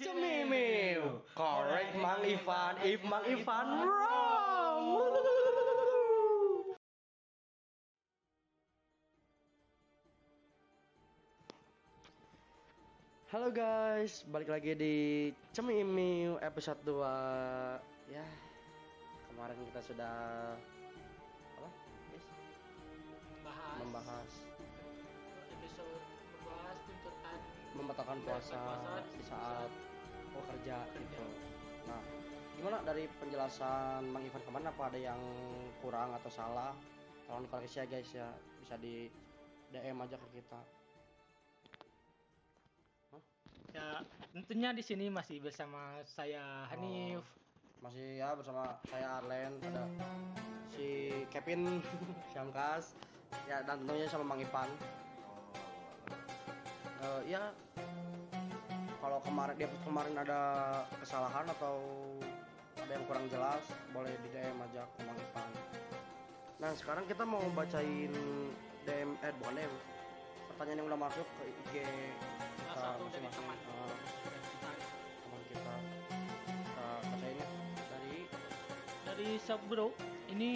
Cemimiu, correct Mang Ivan, if Mang Ivan wrong. Halo guys, balik lagi di Cemimiu episode 2 Ya, kemarin kita sudah apa? Yes, membahas. Membahas. Episode membahas tuntutan membatalkan puasa Puasa di saat oh kerja gitu. Nah, gimana dari penjelasan Bang Ivan kemarin apa ada yang kurang atau salah? Tolong dikoreksi ya guys ya, bisa di DM aja ke kita. ya tentunya di sini masih bersama saya Hanif Masih ya bersama saya Arlen, ada si Kevin Syamkas, ya dan tentunya sama Bang Ivan. Eh, ya kalau kemarin dia kemarin ada kesalahan atau ada yang kurang jelas boleh di DM aja ke Bang Ivan. Nah sekarang kita mau bacain DM eh bukan DM pertanyaan yang udah masuk ke IG kita masing-masing. teman. Eh, teman kita. Kita bacain ya. Dari dari Sabro ini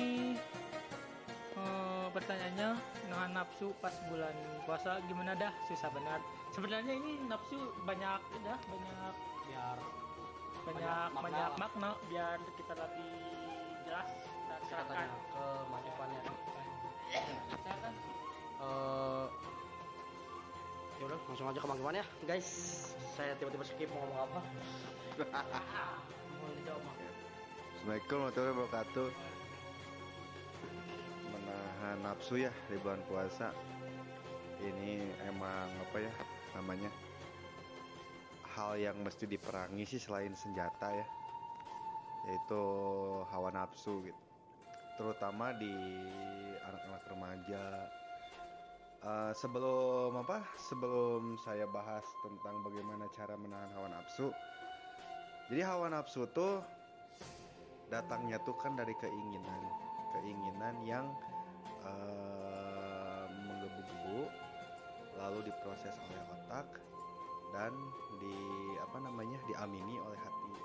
eh, pertanyaannya dengan nafsu pas bulan puasa gimana dah? Susah benar sebenarnya ini nafsu banyak udah banyak biar banyak makna. banyak makna biar kita lebih jelas dan kita tanya serahkan ke Bang Ivan ya. Silakan. Eh, ya udah langsung aja ke Ivan ya guys saya tiba-tiba skip mau ngomong apa mau dijawab Mak. Assalamualaikum warahmatullahi wabarakatuh Menahan nafsu ya di bulan puasa Ini emang apa ya namanya Hal yang mesti diperangi sih selain senjata ya Yaitu hawa nafsu gitu. Terutama di anak-anak remaja. Eh, Sebelum apa Sebelum saya bahas tentang bagaimana cara menahan hawa nafsu Jadi hawa nafsu tuh datangnya tuh kan dari keinginan keinginan yang eh, menggebu-gebu lalu diproses oleh otak dan di apa namanya diamini oleh hati.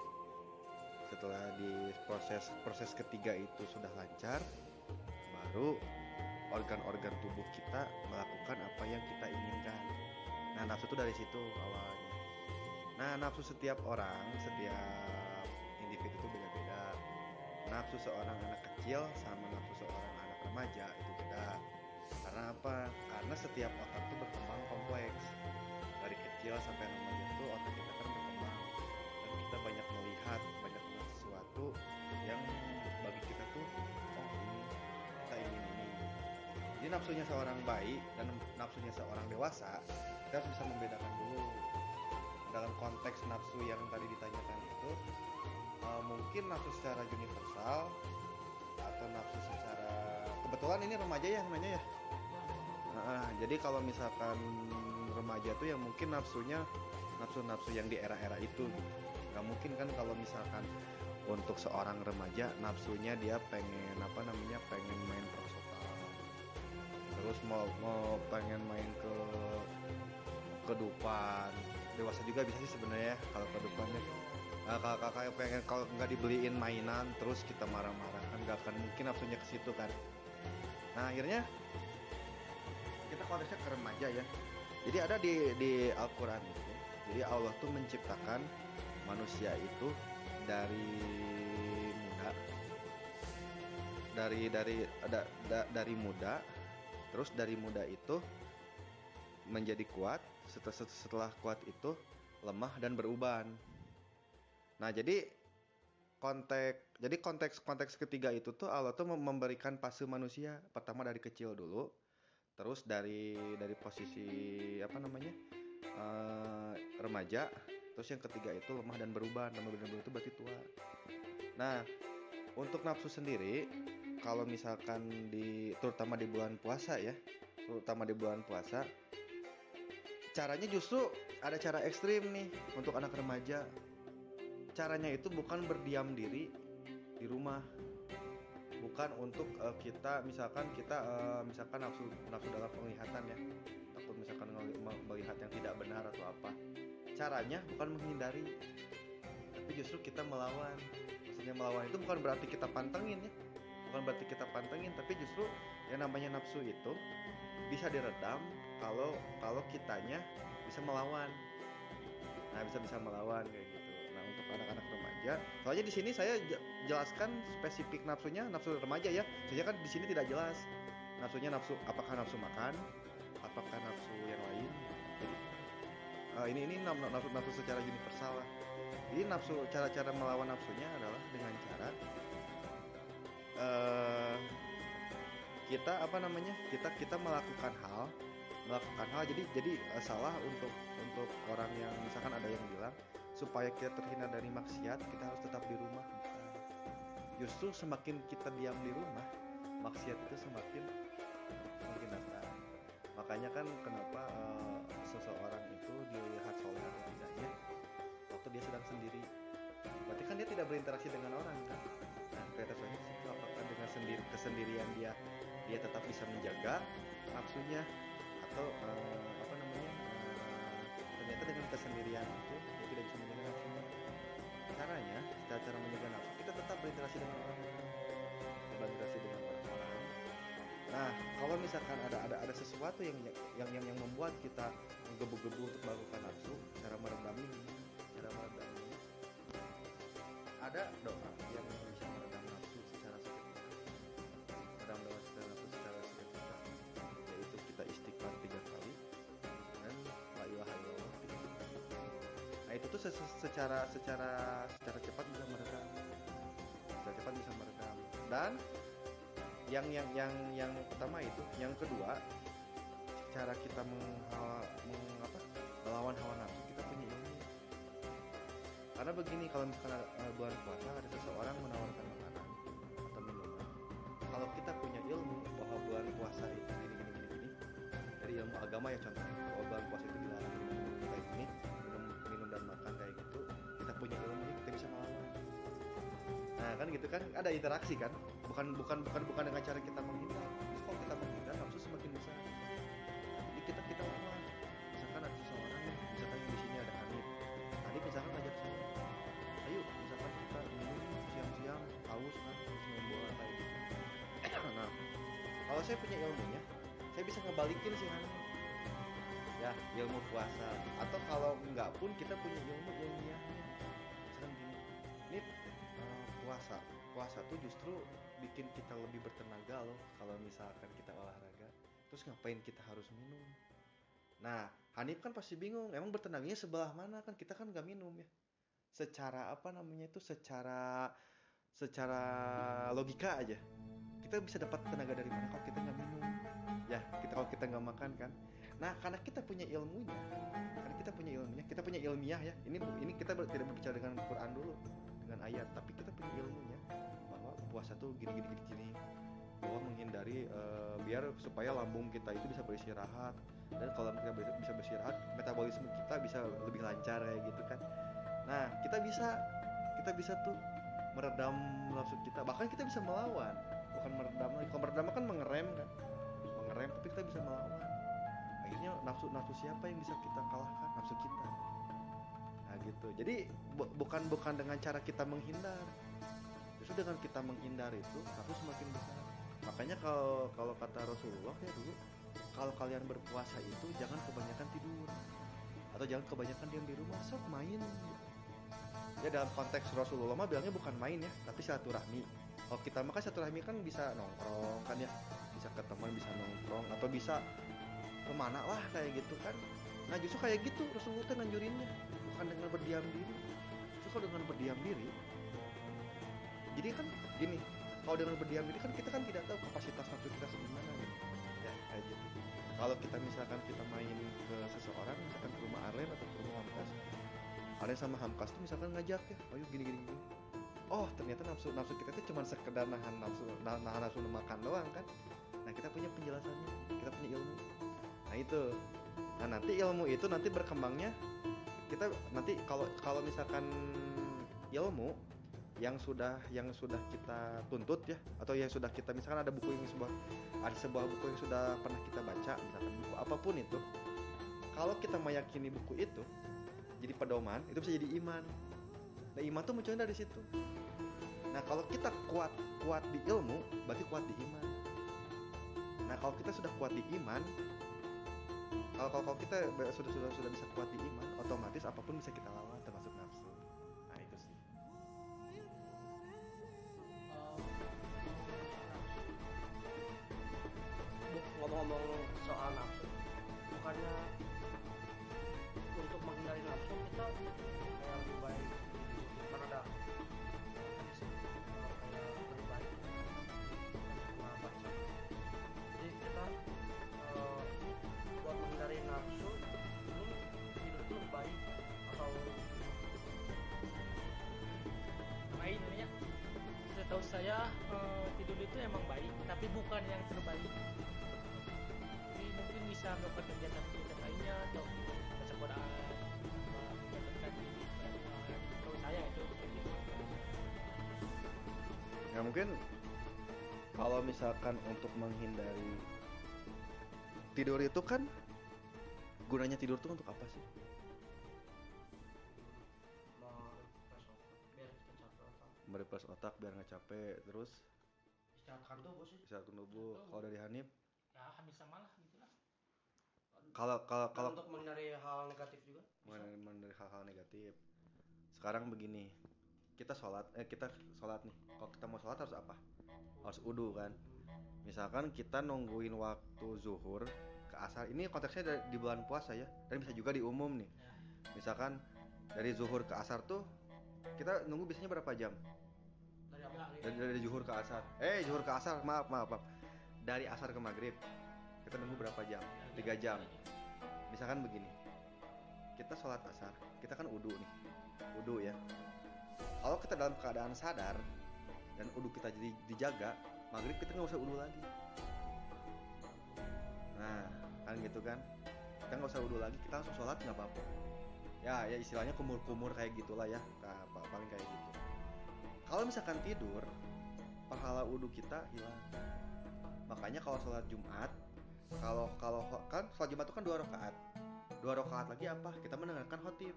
Setelah di proses proses ketiga itu sudah lancar baru organ-organ tubuh kita melakukan apa yang kita inginkan. Nah nafsu itu dari situ awalnya. Nah nafsu setiap orang setiap individu itu beda-beda. Nafsu seorang anak kecil sama nafsu seorang anak remaja itu beda karena apa karena setiap otak itu berkembang kompleks. Dari kecil sampai remaja itu otak kita kan berkembang. Dan kita banyak melihat banyak melihat sesuatu yang bagi kita tuh oh ini kita ingin ini. Jadi nafsunya seorang bayi dan nafsunya seorang dewasa kita harus bisa membedakan dulu. Dalam konteks nafsu yang tadi ditanyakan itu uh, mungkin nafsu secara universal atau nafsu secara kebetulan ini remaja ya namanya ya Nah, jadi kalau misalkan remaja tuh yang mungkin nafsunya nafsu-nafsu yang di era-era itu gitu. nggak mungkin kan kalau misalkan untuk seorang remaja nafsunya dia pengen apa namanya pengen main prosotan. Terus mau mau pengen main ke kedupan. Dewasa juga bisa sih sebenarnya ya kalau kedupannya. Nah, kalau kayak pengen kalau nggak dibeliin mainan terus kita marah-marah kan nggak akan mungkin nafsunya ke situ kan. Nah akhirnya konteksnya ke remaja ya. Jadi ada di di Al-Quran itu jadi Allah tuh menciptakan manusia itu dari muda. Dari dari ada da- dari muda terus dari muda itu menjadi kuat setelah setelah kuat itu lemah dan beruban. Nah, jadi konteks jadi konteks konteks ketiga itu tuh Allah tuh mem- memberikan fase manusia pertama dari kecil dulu, terus dari dari posisi apa namanya eh, remaja, terus yang ketiga itu lemah dan berubah, berubah dan berubah itu berarti tua. Nah, untuk nafsu sendiri, kalau misalkan di terutama di bulan puasa ya, terutama di bulan puasa, caranya justru ada cara ekstrim nih untuk anak remaja caranya itu bukan berdiam diri di rumah bukan untuk eh, kita misalkan kita eh, misalkan nafsu nafsu dalam penglihatan ya. Takut misalkan melihat yang tidak benar atau apa. Caranya bukan menghindari tapi justru kita melawan. Maksudnya melawan itu bukan berarti kita pantengin ya. Bukan berarti kita pantengin tapi justru yang namanya nafsu itu bisa diredam kalau kalau kitanya bisa melawan. Nah bisa bisa melawan kayak gitu. Nah untuk anak-anak remaja soalnya di sini saya je- jelaskan spesifik nafsunya nafsu remaja ya. Soalnya kan di sini tidak jelas nafsunya nafsu apakah nafsu makan apakah nafsu yang lain. Jadi eh, ini ini nafsu nafsu secara universal lah. Jadi nafsu cara-cara melawan nafsunya adalah dengan cara eh kita apa namanya kita kita melakukan hal melakukan hal. Jadi jadi eh, salah untuk untuk orang yang misalkan ada yang bilang supaya kita terhindar dari maksiat kita harus tetap di rumah. Justru semakin kita diam di rumah maksiat itu semakin datang. Makanya kan kenapa eh, seseorang itu dilihat soleh atau tidaknya waktu dia sedang sendiri. Berarti kan dia tidak berinteraksi dengan orang kan? Nah kreativitasnya di situ apakah dengan sendiri kesendirian dia dia tetap bisa menjaga nafsunya? Atau eh, ternyata dengan kesendirian itu dia tidak bisa menjaga nafsunya caranya cara cara menjaga nafsu kita tetap berinteraksi dengan orang. Berinteraksi dengan orang-orang nah kalau misalkan ada ada ada sesuatu yang yang yang, yang membuat kita menggebu-gebu untuk melakukan itu secara secara secara cepat bisa meredam secara cepat bisa meredam dan yang yang yang yang pertama itu yang kedua cara kita menghawa, meng, apa, melawan hawa nafsu kita punya ilmu. Karena begini kalau misalkan ada, eh, bulan puasa ada seseorang menawarkan makanan atau minuman kalau kita punya ilmu bahwa bulan puasa itu gini gini gini gini dari ilmu agama ya contohnya bahwa bulan puasa itu dilarang minum kayak gini punya ilmu ini kita bisa melawan nah kan gitu kan ada interaksi kan? Bukan bukan bukan bukan dengan cara kita menghindar. Terus kalau kita menghindar nafsu semakin besar. Jadi kita kita lawan. Misalkan ada seseorang misalkan di sini ada Hanif. Hanif misalkan ngajak saya ayo misalkan kita minum siang-siang haus kan? Terus main bola kayak gitu nah kalau saya punya ilmunya saya bisa ngebalikin si Hanif. Ya ilmu puasa. Atau kalau enggak pun kita punya ilmu ilmiahnya puasa tuh justru bikin kita lebih bertenaga loh kalau misalkan kita olahraga. Terus ngapain kita harus minum? Nah Hanif kan pasti bingung emang bertenaganya sebelah mana? Kan kita kan nggak minum ya. Secara apa namanya itu secara secara logika aja. Kita bisa dapat tenaga dari mana kalau kita nggak minum? Ya kita kalau kita nggak makan kan. Nah karena kita punya ilmunya karena kita punya ilmunya kita punya ilmiah ya. Ini ini kita tidak berbicara dengan Quran dulu dengan ayat tapi kita punya ilmunya puasa tuh gini gini gini gini bahwa menghindari eh, biar supaya lambung kita itu bisa beristirahat. Dan kalau kita bisa, bisa beristirahat metabolisme kita bisa lebih lancar kayak gitu kan. Nah kita bisa kita bisa tuh meredam nafsu kita. Bahkan kita bisa melawan. Bukan meredam lagi. Kalau meredam kan mengerem kan. Mengerem tapi kita bisa melawan. Akhirnya nafsu nafsu siapa yang bisa kita kalahkan? Nafsu kita. Nah gitu. Jadi bu- bukan bukan dengan cara kita menghindar justru dengan kita menghindar itu nafsu semakin besar. Makanya kalau kalau kata Rasulullah ya dulu kalau kalian berpuasa itu jangan kebanyakan tidur. Atau jangan kebanyakan diam di rumah sok main. Ya dalam konteks Rasulullah mah bilangnya bukan main ya tapi silaturahmi. Kalau kita mah kan silaturahmi kan bisa nongkrong kan ya bisa ke teman bisa nongkrong atau bisa ke mana lah kayak gitu kan. Nah justru kayak gitu Rasulullah tuh nganjurinnya bukan dengan berdiam diri. Justru dengan berdiam diri jadi kan gini kalau dengan berdiam diri kan kita kan tidak tahu kapasitas nafsu kita segimana gitu ya gitu. Kalau kita misalkan kita main ke seseorang misalkan ke rumah Arlen atau ke rumah Hamkas Arlen sama Hamkas tuh misalkan ngajak ya ayo gini gini. Gini oh ternyata nafsu nafsu kita tuh cuma sekedar nahan nafsu nah- nahan nafsu makan doang kan. Nah kita punya penjelasannya kita punya ilmu. Nah itu. Nah nanti ilmu itu nanti berkembangnya kita nanti kalau kalau misalkan ilmu yang sudah yang sudah kita tuntut ya atau yang sudah kita misalkan ada buku yang sebuah ada sebuah buku yang sudah pernah kita baca misalkan buku apa pun itu kalau kita meyakini buku itu jadi pedoman itu bisa jadi iman. Nah iman tuh munculnya dari situ. Nah kalau kita kuat kuat di ilmu berarti kuat di iman. Nah kalau kita sudah kuat di iman kalau kalau, kita sudah sudah sudah bisa kuat di iman otomatis apa pun bisa kita saya eh, tidur itu emang baik tapi bukan yang terbaik jadi mungkin bisa melakukan kegiatan-kegiatan lainnya atau baca Quran apa, mendapatkan diri setahu saya itu. Ya mungkin kalau misalkan untuk menghindari tidur itu kan gunanya tidur tuh untuk apa sih? Merepas otak biar nggak capek terus istirahatkan tubuh sih bisa tubuh. Kalau dari Hanif, ya hampir sama lah gitu lah kalau kalau kalau untuk menghindari hal negatif juga mengenai hal-hal negatif. Sekarang begini, kita sholat, eh kita sholat nih. Kalau kita mau sholat harus apa? Harus udu kan. Misalkan kita nungguin waktu zuhur ke asar. Ini konteksnya dari, di bulan puasa ya. Dan bisa juga di umum nih. Misalkan dari zuhur ke asar tuh kita nunggu biasanya berapa jam? dari Dari, dari zuhur ke asar. Eh zuhur ke asar, maaf maaf maaf. Dari asar ke maghrib kita nunggu berapa jam? Tiga jam. Misalkan begini, kita sholat asar, kita kan udu nih, udu ya. Kalau kita dalam keadaan sadar dan udu kita jadi dijaga, maghrib kita nggak usah udu lagi. Nah, kan gitu kan? Kita nggak usah udu lagi, kita langsung sholat nggak apa-apa. Ya, ya istilahnya kumur-kumur kayak gitulah ya, Nah, pa- paling kayak gitu. Kalau misalkan tidur, pahala udu kita hilang. Makanya kalau sholat Jumat, kalau kalau kan sholat Jumat itu kan dua rakaat. Dua rakaat lagi apa? Kita mendengarkan khotib.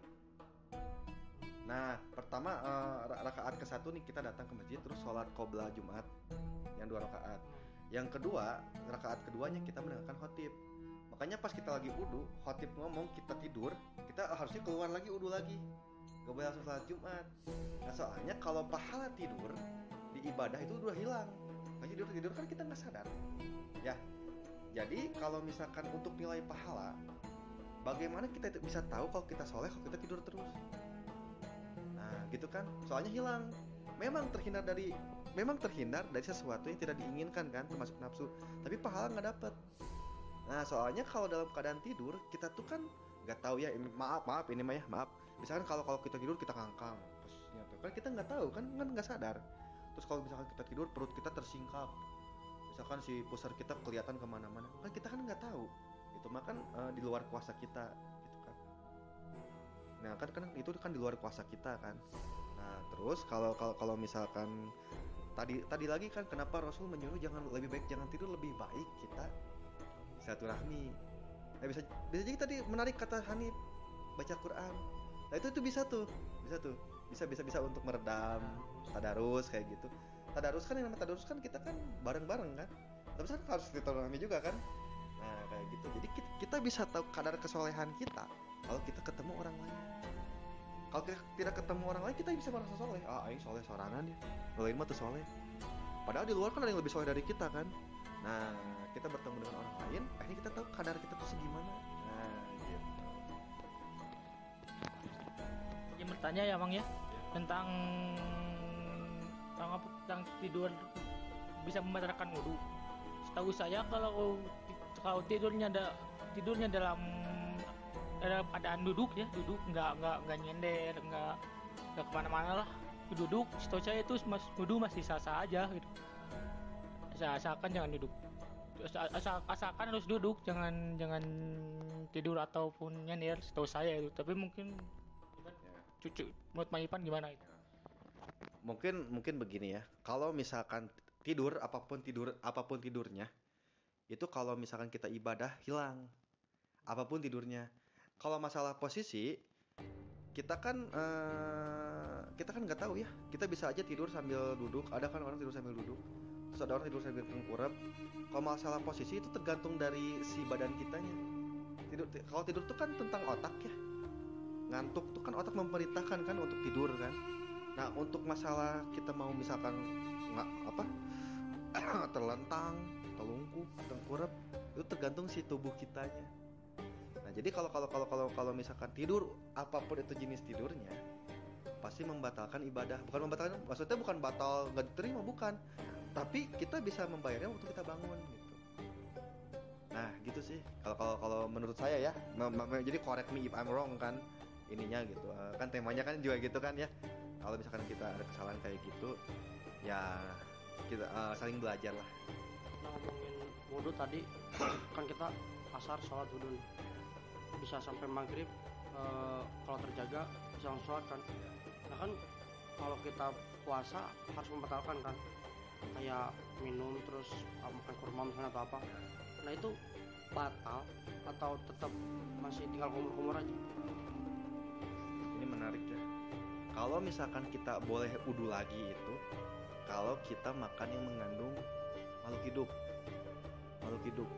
Nah, pertama ra- rakaat ke satu nih kita datang ke masjid terus sholat qobla Jumat yang dua rakaat. Yang kedua, rakaat keduanya kita mendengarkan khotib. Makanya pas kita lagi udu, khotib ngomong kita tidur, kita harusnya keluar lagi udu lagi. Gak boleh langsung sholat Jumat. Nah soalnya kalau pahala tidur di ibadah itu udah hilang. Lagi tidur tidur kan kita nggak sadar. Ya. Jadi kalau misalkan untuk nilai pahala, bagaimana kita bisa tahu kalau kita soleh kalau kita tidur terus? Nah gitu kan. Soalnya hilang. Memang terhindar dari memang terhindar dari sesuatu yang tidak diinginkan kan termasuk nafsu tapi pahala nggak dapet nah soalnya kalau dalam keadaan tidur kita tuh kan nggak tahu ya ini maaf maaf ini mah ya maaf. Misalkan kalau kalau kita tidur kita ngangkang terus nyatu kan kita nggak tahu kan kan nggak sadar. Terus kalau misalkan kita tidur perut kita tersingkap. Misalkan si pusar kita kelihatan ke mana-mana. Kan kita kan nggak tahu. Itu mah kan eh, di luar kuasa kita gitu kan. Nah kan kan itu kan di luar kuasa kita kan. Nah terus kalau kalau kalau misalkan tadi tadi lagi kan kenapa Rasul menyuruh jangan lebih baik jangan tidur lebih baik kita silaturahmi. Nah bisa bisa jadi tadi menarik kata Hanif baca Quran. Nah itu tuh bisa tuh bisa tuh. Bisa bisa bisa untuk meredam tadarus kayak gitu. Tadarus kan yang namanya tadarus kan kita kan bareng bareng kan. Tapi kan harus silaturahmi juga kan. Nah kayak gitu. Jadi kita, kita bisa tahu kadar kesolehan kita kalau kita ketemu orang lain. Kalau kita tidak ketemu orang lain kita bisa merasa soleh. Ah aing soleh sorangan ya. Lain mah tuh soleh. Padahal di luar kan ada yang lebih soleh dari kita kan nah kita bertemu dengan orang lain akhirnya kita tahu kadar kita tuh segimana. Nah gitu. Jadi bertanya ya Mang ya? Tentang tentang apa? Tentang tidur bisa membatalkan wudhu. Setahu saya kalau kalau tidurnya ada tidurnya dalam dalam keadaan duduk ya duduk nggak nggak nggak nyender nggak nggak ke mana-mana lah. Duduk setahu saya itu mas wudhu masih sah-sah aja gitu asalkan jangan duduk. Asal, asal asalkan harus duduk jangan jangan tidur ataupun nyender setahu saya itu. Tapi mungkin cucu menurut Mang Ipan gimana itu? mungkin mungkin begini ya. Kalau misalkan tidur apa pun tidur apa pun tidurnya itu kalau misalkan kita ibadah hilang. Apa pun tidurnya. Kalau masalah posisi kita kan eh, kita kan nggak tahu ya. Kita bisa aja tidur sambil duduk. Ada kan orang tidur sambil duduk terus ada orang tidur sambil tengkurap kalau masalah posisi itu tergantung dari si badan kitanya. Tidur ti- kalau tidur tuh kan tentang otak ya. Ngantuk tuh kan otak memerintahkan kan untuk tidur kan. Nah untuk masalah kita mau misalkan nggak apa terlentang telungkup tengkurap itu tergantung si tubuh kitanya. Nah jadi kalau kalau kalau kalau kalau misalkan tidur apa pun itu jenis tidurnya pasti membatalkan ibadah. Bukan membatalkan maksudnya bukan batal nggak diterima bukan tapi kita bisa membayarnya waktu kita bangun gitu. Nah gitu sih. Kalau kalau kalau menurut saya ya jadi correct me if I'm wrong kan ininya gitu. Eh, kan temanya kan juga gitu kan ya. Kalau misalkan kita ada kesalahan kayak gitu ya kita eh, saling belajar lah. Nah, ngomongin wudhu tadi kan kita asar sholat wudhu bisa sampai maghrib eh, kalau terjaga bisa langsung sholat kan. Nah kan kalau kita puasa harus membatalkan kan kayak minum terus makan kurma misalnya atau apa. Nah itu batal atau tetap masih tinggal kumur-kumur aja? Ini menarik ya kalau misalkan kita boleh udu lagi itu kalau kita makan yang mengandung makhluk hidup. Makhluk hidup.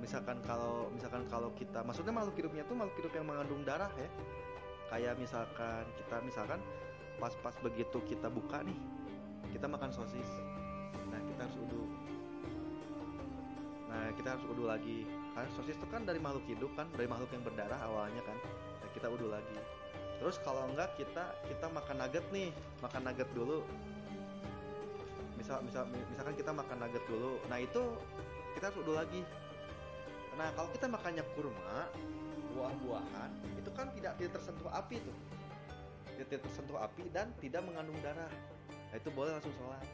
Misalkan kalau misalkan kalau kita maksudnya makhluk hidupnya tuh makhluk hidup yang mengandung darah ya. Kayak misalkan kita misalkan pas-pas begitu kita buka nih kita makan sosis kita harus udu. Nah kita harus udu lagi. Kan sosis itu kan dari makhluk hidup kan dari makhluk yang berdarah awalnya kan. Nah, kita udu lagi. Terus kalau enggak kita kita makan nugget nih. Makan nugget dulu. Misal misal misalkan kita makan nugget dulu. Nah itu kita harus udu lagi. Nah kalau kita makannya kurma buah-buahan itu kan tidak tidak tersentuh api tuh. Tidak, tersentuh api dan tidak mengandung darah. Nah itu boleh langsung sholat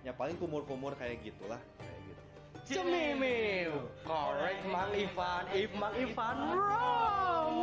ya paling kumur-kumur kayak gitulah kayak gitu. Cemimil, correct Mang Ivan, if Mang Ivan. Wrong.